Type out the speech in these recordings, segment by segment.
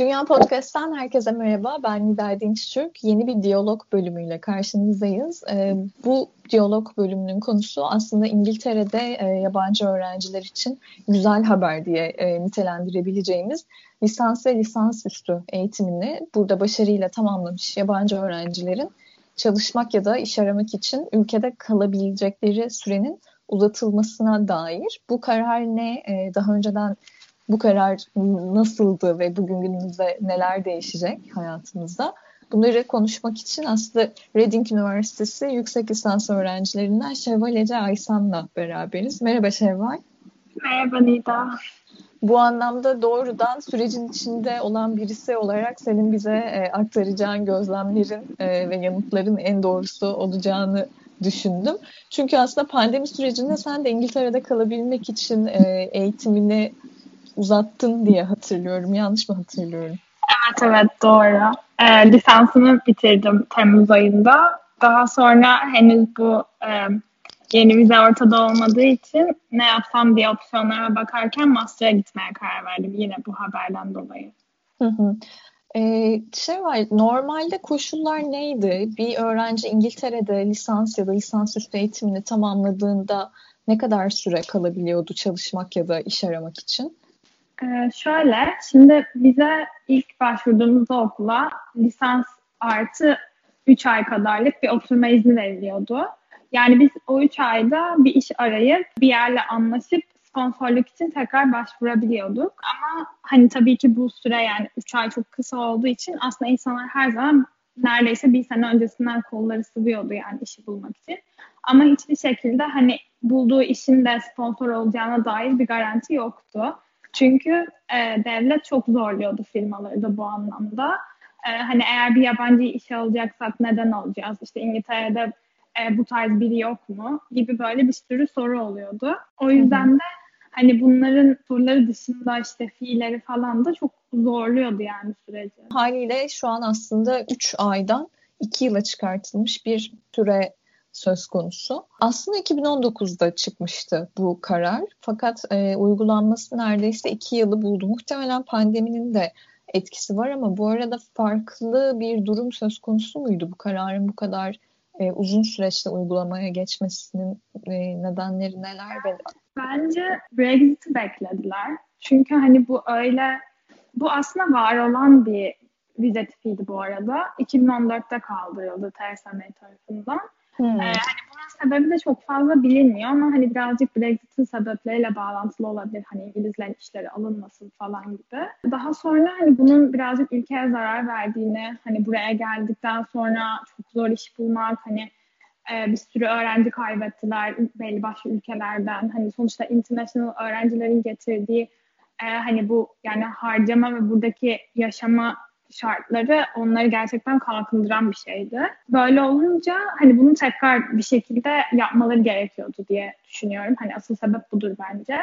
Dünya Podcast'tan herkese merhaba. Ben Nida Dinç. Yeni bir diyalog bölümüyle karşınızdayız. Ee, bu diyalog bölümünün konusu aslında İngiltere'de e, yabancı öğrenciler için güzel haber diye e, nitelendirebileceğimiz lisans ve lisansüstü eğitimini burada başarıyla tamamlamış yabancı öğrencilerin çalışmak ya da iş aramak için ülkede kalabilecekleri sürenin uzatılmasına dair. Bu karar ne? E, daha önceden bu karar nasıldı ve bugün günümüzde neler değişecek hayatımızda? Bunları konuşmak için aslında Reading Üniversitesi yüksek lisans öğrencilerinden Şevval Ece Aysan'la beraberiz. Merhaba Şevval. Merhaba Nida. Bu anlamda doğrudan sürecin içinde olan birisi olarak senin bize e, aktaracağın gözlemlerin e, ve yanıtların en doğrusu olacağını düşündüm. Çünkü aslında pandemi sürecinde sen de İngiltere'de kalabilmek için e, eğitimini uzattın diye hatırlıyorum. Yanlış mı hatırlıyorum? Evet evet doğru. E, lisansımı bitirdim Temmuz ayında. Daha sonra henüz bu e, yeni vize ortada olmadığı için ne yapsam diye opsiyonlara bakarken master'a gitmeye karar verdim yine bu haberden dolayı. Hı hı. Ee, şey var, normalde koşullar neydi? Bir öğrenci İngiltere'de lisans ya da lisansüstü eğitimini tamamladığında ne kadar süre kalabiliyordu çalışmak ya da iş aramak için? Ee, şöyle, şimdi bize ilk başvurduğumuzda okula lisans artı 3 ay kadarlık bir oturma izni veriliyordu. Yani biz o 3 ayda bir iş arayıp bir yerle anlaşıp sponsorluk için tekrar başvurabiliyorduk. Ama hani tabii ki bu süre yani 3 ay çok kısa olduğu için aslında insanlar her zaman neredeyse bir sene öncesinden kolları sıvıyordu yani işi bulmak için. Ama hiçbir şekilde hani bulduğu işin de sponsor olacağına dair bir garanti yoktu. Çünkü e, devlet çok zorluyordu firmaları da bu anlamda. E, hani eğer bir yabancı işe alacaksak neden alacağız? İşte İngiltere'de e, bu tarz biri yok mu? Gibi böyle bir sürü soru oluyordu. O yüzden de hani bunların soruları dışında işte fiilleri falan da çok zorluyordu yani süreci. Haliyle şu an aslında 3 aydan 2 yıla çıkartılmış bir süre söz konusu. Aslında 2019'da çıkmıştı bu karar. Fakat e, uygulanması neredeyse 2 yılı buldu. Muhtemelen pandeminin de etkisi var ama bu arada farklı bir durum söz konusu muydu bu kararın bu kadar e, uzun süreçte uygulamaya geçmesinin e, nedenleri neler? Ve... Bence Brexit'i beklediler. Çünkü hani bu öyle bu aslında var olan bir vize tipiydi bu arada. 2014'te kaldırıldı Theresa tarafından. Hmm. Ee, hani bunun sebebi de çok fazla bilinmiyor ama hani birazcık Brexit'in sebepleriyle bağlantılı olabilir. Hani İngilizlerin işleri alınmasın falan gibi. Daha sonra hani bunun birazcık ülkeye zarar verdiğini, hani buraya geldikten sonra çok zor iş bulmak, hani e, bir sürü öğrenci kaybettiler belli başlı ülkelerden. Hani sonuçta international öğrencilerin getirdiği e, hani bu yani harcama ve buradaki yaşama şartları onları gerçekten kalkındıran bir şeydi. Böyle olunca hani bunu tekrar bir şekilde yapmaları gerekiyordu diye düşünüyorum. Hani asıl sebep budur bence.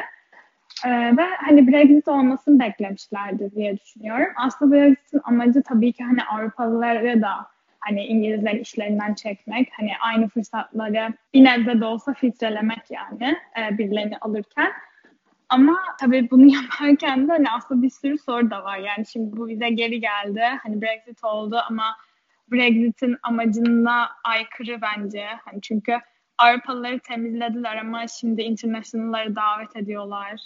Ee, ve hani Brexit olmasını beklemişlerdi diye düşünüyorum. Aslında Brexit'in amacı tabii ki hani Avrupalıları da hani İngilizler işlerinden çekmek, hani aynı fırsatları bir nebze de olsa filtrelemek yani e, birilerini alırken. Ama tabii bunu yaparken de hani aslında bir sürü soru da var. Yani şimdi bu vize geri geldi. Hani Brexit oldu ama Brexit'in amacına aykırı bence. Hani çünkü Avrupalıları temizlediler ama şimdi international'ları davet ediyorlar.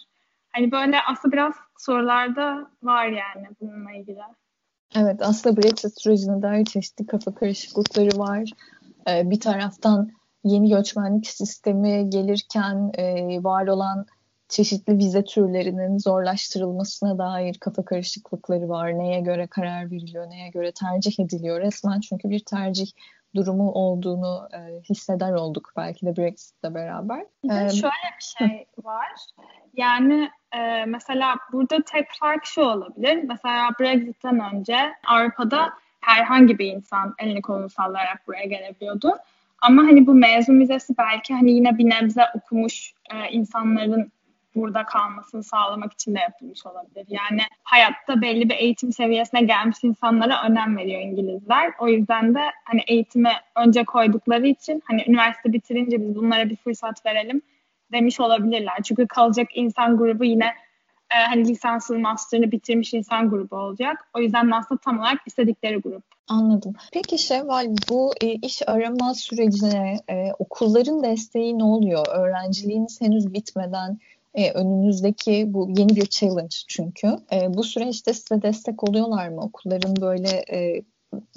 Hani böyle aslında biraz sorularda var yani bununla ilgili. Evet aslında Brexit sürecine dair çeşitli kafa karışıklıkları var. Ee, bir taraftan yeni göçmenlik sistemi gelirken e, var olan çeşitli vize türlerinin zorlaştırılmasına dair kafa karışıklıkları var. Neye göre karar veriliyor, neye göre tercih ediliyor. Resmen çünkü bir tercih durumu olduğunu e, hisseder olduk belki de Brexit'le beraber. ee, şöyle bir şey var. Yani e, mesela burada tek fark şu olabilir. Mesela Brexit'ten önce Avrupa'da herhangi bir insan elini kolunu sallayarak buraya gelebiliyordu. Ama hani bu mezun vizesi belki hani yine bir nebze okumuş e, insanların burada kalmasını sağlamak için de yapılmış olabilir. Yani hayatta belli bir eğitim seviyesine gelmiş insanlara önem veriyor İngilizler. O yüzden de hani eğitime önce koydukları için hani üniversite bitirince biz bunlara bir fırsat verelim demiş olabilirler. Çünkü kalacak insan grubu yine e, hani lisanslı master'ını bitirmiş insan grubu olacak. O yüzden aslında tam olarak istedikleri grup. Anladım. Peki Şevval bu e, iş arama sürecine e, okulların desteği ne oluyor? Öğrenciliğiniz henüz bitmeden e, önünüzdeki bu yeni bir challenge çünkü. E, bu süreçte size destek oluyorlar mı? Okulların böyle e,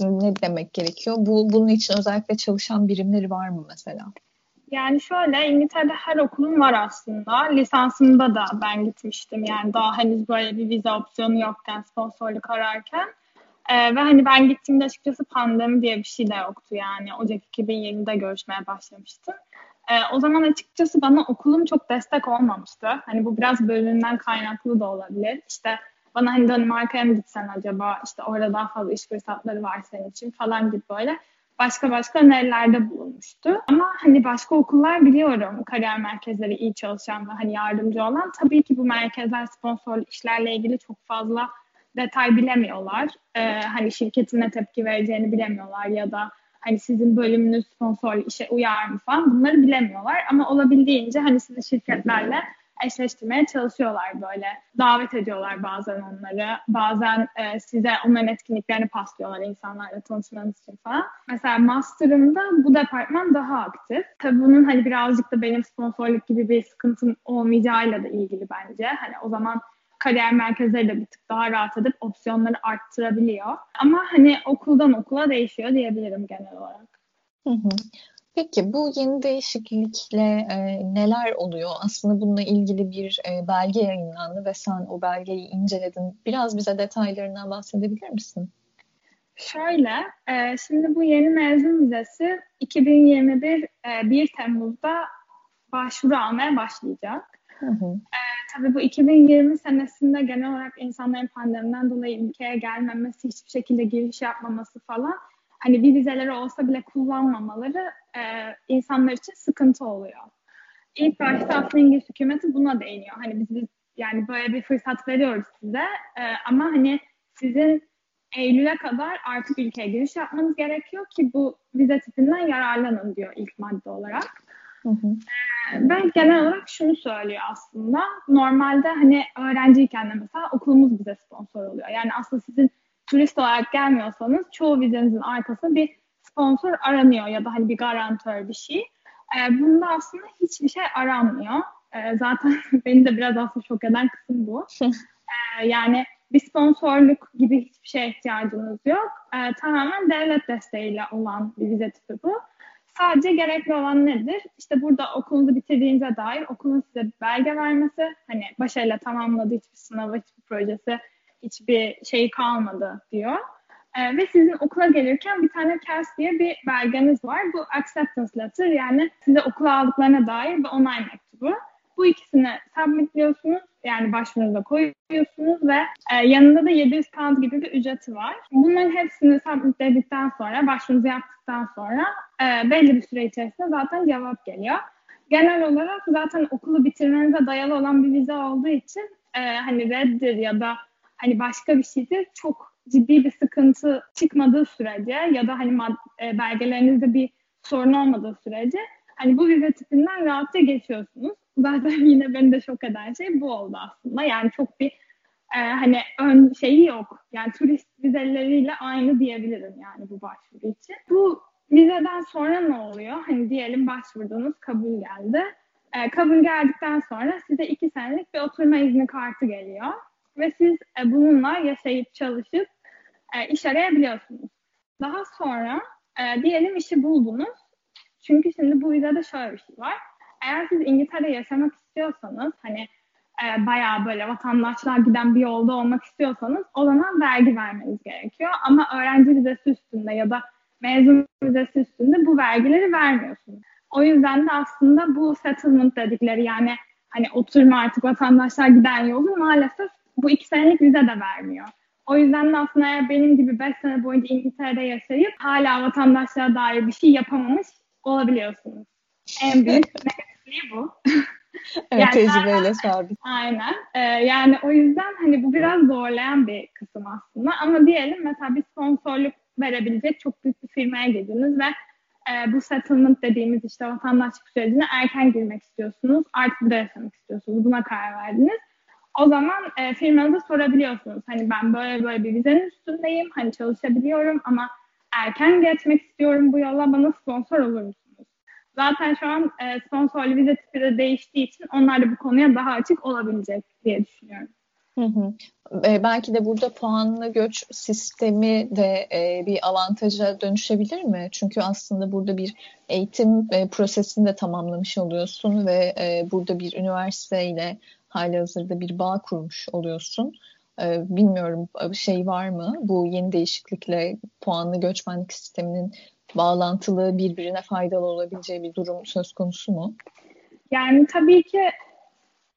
ne demek gerekiyor? Bu bunun için özellikle çalışan birimleri var mı mesela? Yani şöyle İngiltere'de her okulun var aslında. Lisansımda da ben gitmiştim. Yani daha henüz böyle bir vize opsiyonu yokken sponsorluk ararken. Ee, ve hani ben gittiğimde açıkçası pandemi diye bir şey de yoktu yani. Ocak 2020'de görüşmeye başlamıştım. Ee, o zaman açıkçası bana okulum çok destek olmamıştı. Hani bu biraz bölümünden kaynaklı da olabilir. İşte bana hani Danimarka'ya mı gitsen acaba işte orada daha fazla iş fırsatları var senin için falan gibi böyle başka başka önerilerde bulunmuştu. Ama hani başka okullar biliyorum kariyer merkezleri iyi çalışan ve hani yardımcı olan. Tabii ki bu merkezler sponsor işlerle ilgili çok fazla detay bilemiyorlar. Ee, hani şirketin ne tepki vereceğini bilemiyorlar ya da hani sizin bölümünüz sponsor işe uyar mı falan bunları bilemiyorlar. Ama olabildiğince hani sizi şirketlerle eşleştirmeye çalışıyorlar böyle. Davet ediyorlar bazen onları. Bazen e, size onların etkinliklerini paslıyorlar insanlarla tanışmanız için falan. Mesela master'ımda bu departman daha aktif. Tabii bunun hani birazcık da benim sponsorluk gibi bir sıkıntım olmayacağıyla da ilgili bence. Hani o zaman kariyer merkezleri de bir tık daha rahat edip opsiyonları arttırabiliyor. Ama hani okuldan okula değişiyor diyebilirim genel olarak. Hı hı. Peki bu yeni değişiklikle e, neler oluyor? Aslında bununla ilgili bir e, belge yayınlandı ve sen o belgeyi inceledin. Biraz bize detaylarından bahsedebilir misin? Şöyle, e, şimdi bu yeni mezun vizesi 2021 e, 1 Temmuz'da başvuru almaya başlayacak. Hı hı. E, tabii bu 2020 senesinde genel olarak insanların pandemiden dolayı ülkeye gelmemesi, hiçbir şekilde giriş yapmaması falan hani bir vizeleri olsa bile kullanmamaları e, insanlar için sıkıntı oluyor. İlk başta aslında İngiliz hükümeti buna değiniyor. Hani biz, yani böyle bir fırsat veriyoruz size e, ama hani sizin Eylül'e kadar artık ülkeye giriş yapmanız gerekiyor ki bu vize tipinden yararlanın diyor ilk madde olarak. Hı hı. Ben genel olarak şunu söylüyor aslında. Normalde hani öğrenciyken de mesela okulumuz bize sponsor oluyor. Yani aslında sizin turist olarak gelmiyorsanız çoğu vizenizin arkasında bir sponsor aranıyor ya da hani bir garantör bir şey. E, bunda aslında hiçbir şey aranmıyor. E, zaten beni de biraz aslında şok eden kısım bu. e, yani bir sponsorluk gibi hiçbir şeye ihtiyacınız yok. E, tamamen devlet desteğiyle olan bir vize tipi bu. Sadece gerekli olan nedir? İşte burada okulunuzu bitirdiğinize dair okulun size belge vermesi, hani başarıyla tamamladığı hiçbir sınavı, hiçbir projesi hiçbir şey kalmadı diyor. E, ve sizin okula gelirken bir tane CAS diye bir belgeniz var. Bu acceptance letter yani size okula aldıklarına dair bir onay mektubu. Bu ikisini submitliyorsunuz yani başvurunuza koyuyorsunuz ve e, yanında da 700 pound gibi bir ücreti var. Bunların hepsini submitledikten sonra, başvurunuzu yaptıktan sonra e, belli bir süre içerisinde zaten cevap geliyor. Genel olarak zaten okulu bitirmenize dayalı olan bir vize olduğu için e, hani reddir ya da hani başka bir şeydir çok ciddi bir sıkıntı çıkmadığı sürece ya da hani e, belgelerinizde bir sorun olmadığı sürece hani bu vize tipinden rahatça geçiyorsunuz. Zaten yine beni de şok eden şey bu oldu aslında. Yani çok bir e, hani ön şeyi yok. Yani turist vizeleriyle aynı diyebilirim yani bu başvuru için. Bu vizeden sonra ne oluyor? Hani diyelim başvurdunuz kabul geldi. E, kabul geldikten sonra size iki senelik bir oturma izni kartı geliyor ve siz e, bununla yaşayıp çalışıp e, iş arayabiliyorsunuz. Daha sonra e, diyelim işi buldunuz. Çünkü şimdi bu vizede şöyle bir şey var. Eğer siz İngiltere'de yaşamak istiyorsanız hani e, bayağı böyle vatandaşlar giden bir yolda olmak istiyorsanız o zaman vergi vermeniz gerekiyor. Ama öğrenci vizesi üstünde ya da mezun vizesi üstünde bu vergileri vermiyorsunuz. O yüzden de aslında bu settlement dedikleri yani hani oturma artık vatandaşlar giden yolu maalesef bu iki senelik vize de vermiyor. O yüzden de aslında eğer benim gibi 5 sene boyunca İngiltere'de yaşayıp hala vatandaşlığa dair bir şey yapamamış olabiliyorsunuz. En büyük negatifliği bu. evet, yani tecrübeyle sabit. Aynen. Ee, yani o yüzden hani bu biraz zorlayan bir kısım aslında. Ama diyelim mesela bir sponsorluk verebilecek çok büyük bir firmaya girdiniz ve e, bu settlement dediğimiz işte vatandaşlık sürecine erken girmek istiyorsunuz. Artık burada yaşamak istiyorsunuz. Buna karar verdiniz. O zaman e, firmanıza sorabiliyorsunuz. Hani ben böyle böyle bir vizenin üstündeyim. Hani çalışabiliyorum ama erken geçmek istiyorum bu yola. Bana sponsor olur musunuz? Zaten şu an e, sponsorlu vize tipi de değiştiği için onlar da bu konuya daha açık olabilecek diye düşünüyorum. Hı hı. E, belki de burada puanlı göç sistemi de e, bir avantaja dönüşebilir mi? Çünkü aslında burada bir eğitim e, prosesini de tamamlamış oluyorsun ve e, burada bir üniversiteyle hali hazırda bir bağ kurmuş oluyorsun. E, bilmiyorum şey var mı? Bu yeni değişiklikle puanlı göçmenlik sisteminin bağlantılı birbirine faydalı olabileceği bir durum söz konusu mu? Yani tabii ki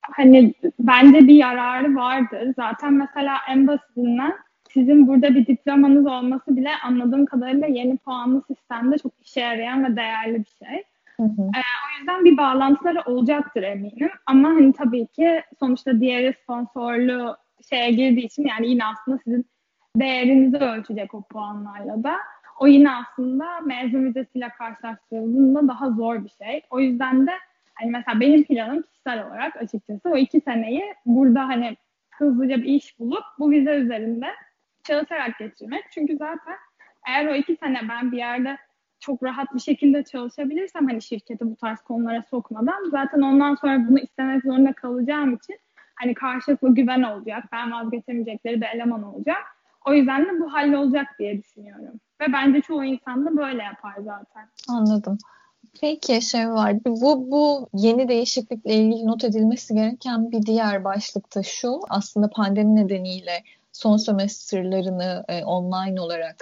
hani bence bir yararı vardır. Zaten mesela en basitinden sizin burada bir diplomanız olması bile anladığım kadarıyla yeni puanlı sistemde çok işe yarayan ve değerli bir şey. Hı hı. Ee, o yüzden bir bağlantıları olacaktır eminim. Ama hani tabii ki sonuçta diğeri sponsorlu şeye girdiği için yani yine aslında sizin değerinizi ölçecek o puanlarla da. O yine aslında mezun vizesiyle karşılaştırıldığında daha zor bir şey. O yüzden de hani mesela benim planım kişisel olarak açıkçası o iki seneyi burada hani hızlıca bir iş bulup bu vize üzerinde çalışarak geçirmek. Çünkü zaten eğer o iki sene ben bir yerde çok rahat bir şekilde çalışabilirsem hani şirketi bu tarz konulara sokmadan zaten ondan sonra bunu istemek zorunda kalacağım için hani karşılıklı güven olacak. Ben vazgeçemeyecekleri bir eleman olacak. O yüzden de bu hallolacak diye düşünüyorum. Ve bence çoğu insan da böyle yapar zaten. Anladım. Peki şey var. Bu bu yeni değişiklikle ilgili not edilmesi gereken bir diğer başlıkta şu. Aslında pandemi nedeniyle son semesterlarını e, online olarak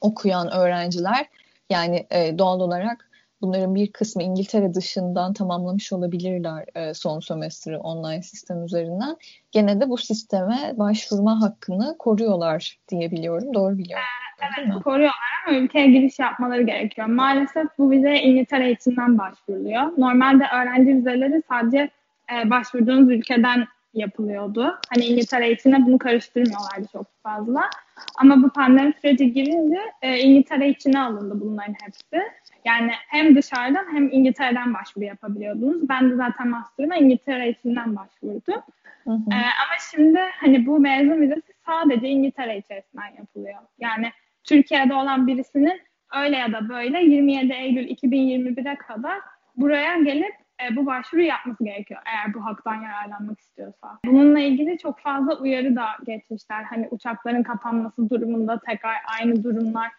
okuyan öğrenciler yani e, doğal olarak bunların bir kısmı İngiltere dışından tamamlamış olabilirler e, son sömestri online sistem üzerinden. Gene de bu sisteme başvurma hakkını koruyorlar diye biliyorum. Doğru biliyorum. Evet, koruyorlar ama ülkeye giriş yapmaları gerekiyor. Maalesef bu vize İngiltere içinden başvuruluyor. Normalde öğrenci vizeleri sadece e, başvurduğunuz ülkeden yapılıyordu. Hani İngiltere içine bunu karıştırmıyorlardı çok fazla. Ama bu pandemi süreci girince e, İngiltere içine alındı bunların hepsi. Yani hem dışarıdan hem İngiltere'den başvuru yapabiliyordunuz. Ben de zaten master'ıma İngiltere içinden başvurdum. Hı hı. Ee, ama şimdi hani bu mezun vizesi sadece İngiltere içerisinden yapılıyor. Yani Türkiye'de olan birisinin öyle ya da böyle 27 Eylül 2021'e kadar buraya gelip e, bu başvuru yapması gerekiyor eğer bu haktan yararlanmak istiyorsa. Bununla ilgili çok fazla uyarı da geçmişler. Hani uçakların kapanması durumunda tekrar aynı durumlar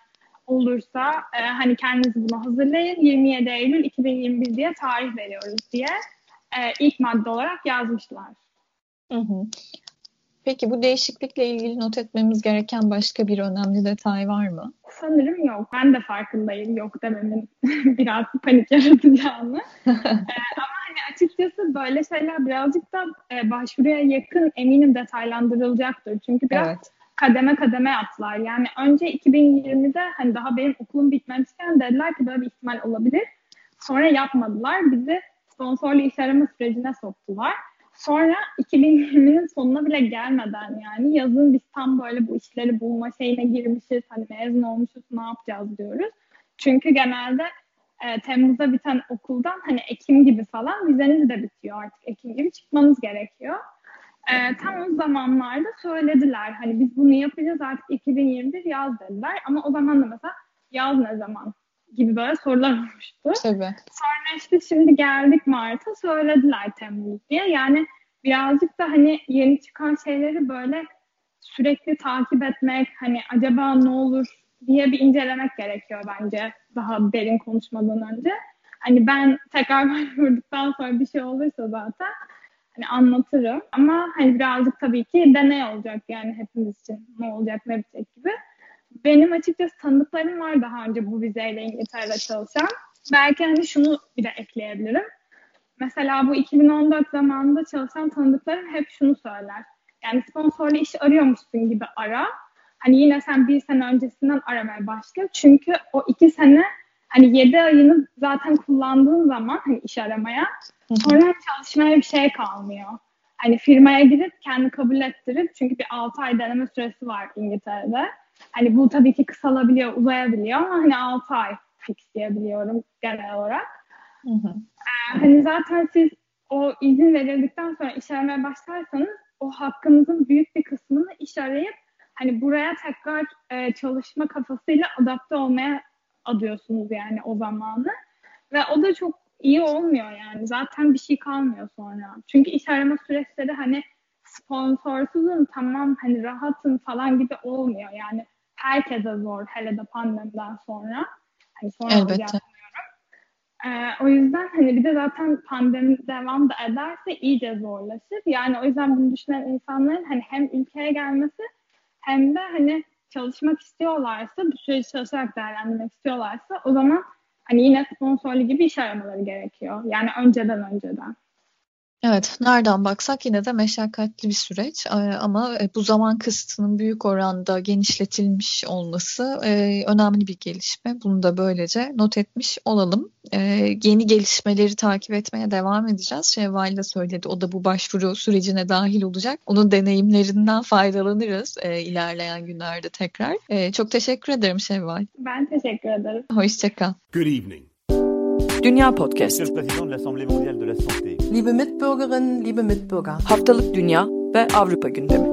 olursa e, hani kendinizi buna hazırlayın. 27 Eylül 2021 diye tarih veriyoruz diye e, ilk madde olarak yazmışlar. Hı hı. Peki bu değişiklikle ilgili not etmemiz gereken başka bir önemli detay var mı? Sanırım yok. Ben de farkındayım yok dememin biraz panik yaratacağını. ee, ama hani açıkçası böyle şeyler birazcık da e, başvuruya yakın eminim detaylandırılacaktır. Çünkü biraz evet. kademe kademe attılar. Yani önce 2020'de hani daha benim okulum bitmemişken dediler ki böyle bir ihtimal olabilir. Sonra yapmadılar. Bizi sponsorlu iş arama sürecine soktular. Sonra 2020'nin sonuna bile gelmeden yani yazın biz tam böyle bu işleri bulma şeyine girmişiz. Hani mezun olmuşuz ne yapacağız diyoruz. Çünkü genelde e, Temmuz'da biten okuldan hani Ekim gibi falan vizeniz de bitiyor artık. Ekim gibi çıkmanız gerekiyor. E, tam o zamanlarda söylediler hani biz bunu yapacağız artık 2021 yaz dediler. Ama o zaman da mesela yaz ne zaman gibi böyle sorular olmuştu. Tabii. Sonra işte şimdi geldik Mart'a söylediler Temmuz diye. Yani birazcık da hani yeni çıkan şeyleri böyle sürekli takip etmek, hani acaba ne olur diye bir incelemek gerekiyor bence daha derin konuşmadan önce. Hani ben tekrar başvurduktan sonra bir şey olursa zaten hani anlatırım. Ama hani birazcık tabii ki deney olacak yani hepimiz için ne olacak ne bitecek gibi. Benim açıkçası tanıdıklarım var daha önce bu vizeyle İngiltere'de çalışan. Belki hani şunu bir de ekleyebilirim. Mesela bu 2014 zamanında çalışan tanıdıklarım hep şunu söyler. Yani sponsorlu iş arıyormuşsun gibi ara. Hani yine sen bir sene öncesinden aramaya başla. Çünkü o iki sene Hani 7 ayını zaten kullandığın zaman hani iş aramaya sonra çalışmaya bir şey kalmıyor. Hani firmaya gidip kendi kabul ettirip çünkü bir 6 ay deneme süresi var İngiltere'de. Hani bu tabii ki kısalabiliyor, uzayabiliyor ama hani 6 ay fix diyebiliyorum genel olarak. Hı hı. Ee, hani zaten siz o izin verildikten sonra iş aramaya başlarsanız o hakkınızın büyük bir kısmını iş arayıp hani buraya tekrar e, çalışma kafasıyla adapte olmaya adıyorsunuz yani o zamanı. Ve o da çok iyi olmuyor yani. Zaten bir şey kalmıyor sonra. Çünkü iş arama süreçleri hani sponsorsuzum tamam hani rahatım falan gibi olmuyor. Yani herkese zor hele de pandemiden sonra. Hani sonra Elbette. Ee, o yüzden hani bir de zaten pandemi devam da ederse iyice zorlaşır. Yani o yüzden bunu düşünen insanların hani hem ülkeye gelmesi hem de hani çalışmak istiyorlarsa, bu süreci çalışarak değerlendirmek istiyorlarsa o zaman hani yine sponsorlu gibi iş aramaları gerekiyor. Yani önceden önceden. Evet, nereden baksak yine de meşakkatli bir süreç ee, ama e, bu zaman kısıtının büyük oranda genişletilmiş olması e, önemli bir gelişme. Bunu da böylece not etmiş olalım. Ee, yeni gelişmeleri takip etmeye devam edeceğiz. Şevval de söyledi, o da bu başvuru sürecine dahil olacak. Onun deneyimlerinden faydalanırız e, ilerleyen günlerde tekrar. Çok teşekkür ederim Şevval. Ben teşekkür ederim. Hoşçakal. Good evening. Dünya Podcast. Liebe Mitbürgerinnen, liebe Mitbürger. Haftalık Dünya ve Avrupa gündemi.